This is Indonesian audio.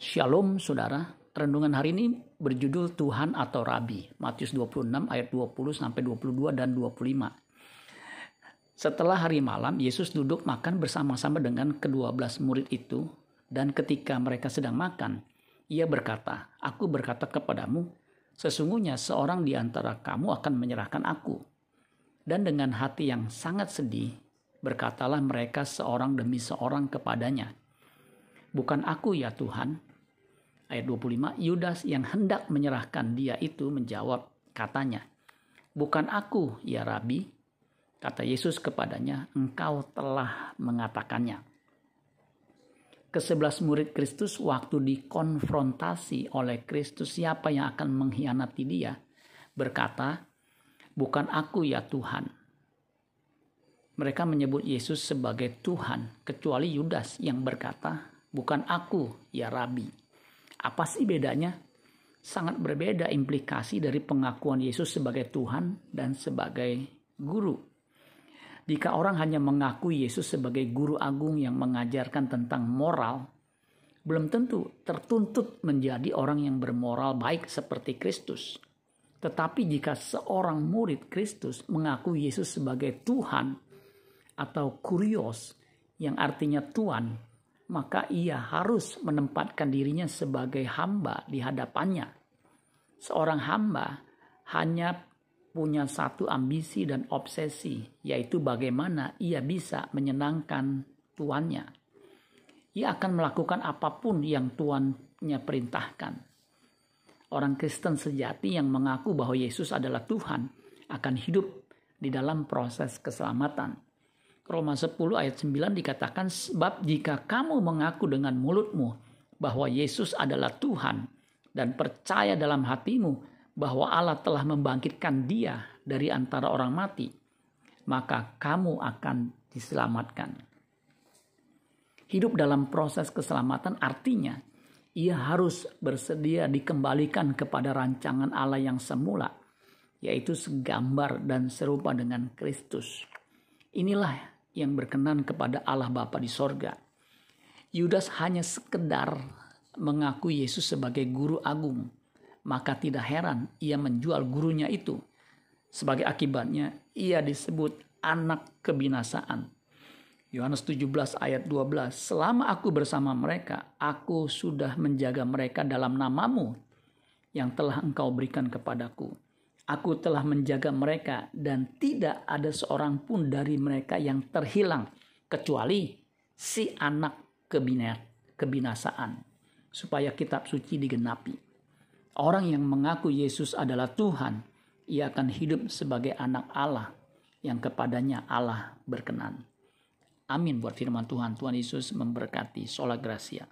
Shalom saudara, renungan hari ini berjudul Tuhan atau Rabi. Matius 26 ayat 20 sampai 22 dan 25. Setelah hari malam, Yesus duduk makan bersama-sama dengan kedua belas murid itu dan ketika mereka sedang makan, ia berkata, Aku berkata kepadamu, sesungguhnya seorang di antara kamu akan menyerahkan aku. Dan dengan hati yang sangat sedih, berkatalah mereka seorang demi seorang kepadanya, Bukan aku ya Tuhan, ayat 25, Yudas yang hendak menyerahkan dia itu menjawab katanya, Bukan aku ya Rabi, kata Yesus kepadanya, engkau telah mengatakannya. Kesebelas murid Kristus waktu dikonfrontasi oleh Kristus siapa yang akan mengkhianati dia, berkata, bukan aku ya Tuhan. Mereka menyebut Yesus sebagai Tuhan, kecuali Yudas yang berkata, bukan aku ya Rabi. Apa sih bedanya? Sangat berbeda implikasi dari pengakuan Yesus sebagai Tuhan dan sebagai guru. Jika orang hanya mengakui Yesus sebagai guru agung yang mengajarkan tentang moral, belum tentu tertuntut menjadi orang yang bermoral baik seperti Kristus. Tetapi jika seorang murid Kristus mengakui Yesus sebagai Tuhan atau kurios yang artinya tuan, maka ia harus menempatkan dirinya sebagai hamba di hadapannya. Seorang hamba hanya punya satu ambisi dan obsesi, yaitu bagaimana ia bisa menyenangkan tuannya. Ia akan melakukan apa pun yang tuannya perintahkan. Orang Kristen sejati yang mengaku bahwa Yesus adalah Tuhan akan hidup di dalam proses keselamatan Roma 10 ayat 9 dikatakan sebab jika kamu mengaku dengan mulutmu bahwa Yesus adalah Tuhan dan percaya dalam hatimu bahwa Allah telah membangkitkan dia dari antara orang mati, maka kamu akan diselamatkan. Hidup dalam proses keselamatan artinya ia harus bersedia dikembalikan kepada rancangan Allah yang semula, yaitu segambar dan serupa dengan Kristus. Inilah yang berkenan kepada Allah Bapa di sorga. Yudas hanya sekedar mengaku Yesus sebagai guru agung, maka tidak heran ia menjual gurunya itu. Sebagai akibatnya, ia disebut anak kebinasaan. Yohanes 17 ayat 12, Selama aku bersama mereka, aku sudah menjaga mereka dalam namamu yang telah engkau berikan kepadaku Aku telah menjaga mereka dan tidak ada seorang pun dari mereka yang terhilang kecuali si anak kebinasaan supaya kitab suci digenapi. Orang yang mengaku Yesus adalah Tuhan, ia akan hidup sebagai anak Allah yang kepadanya Allah berkenan. Amin buat firman Tuhan. Tuhan Yesus memberkati. Sola Gracia.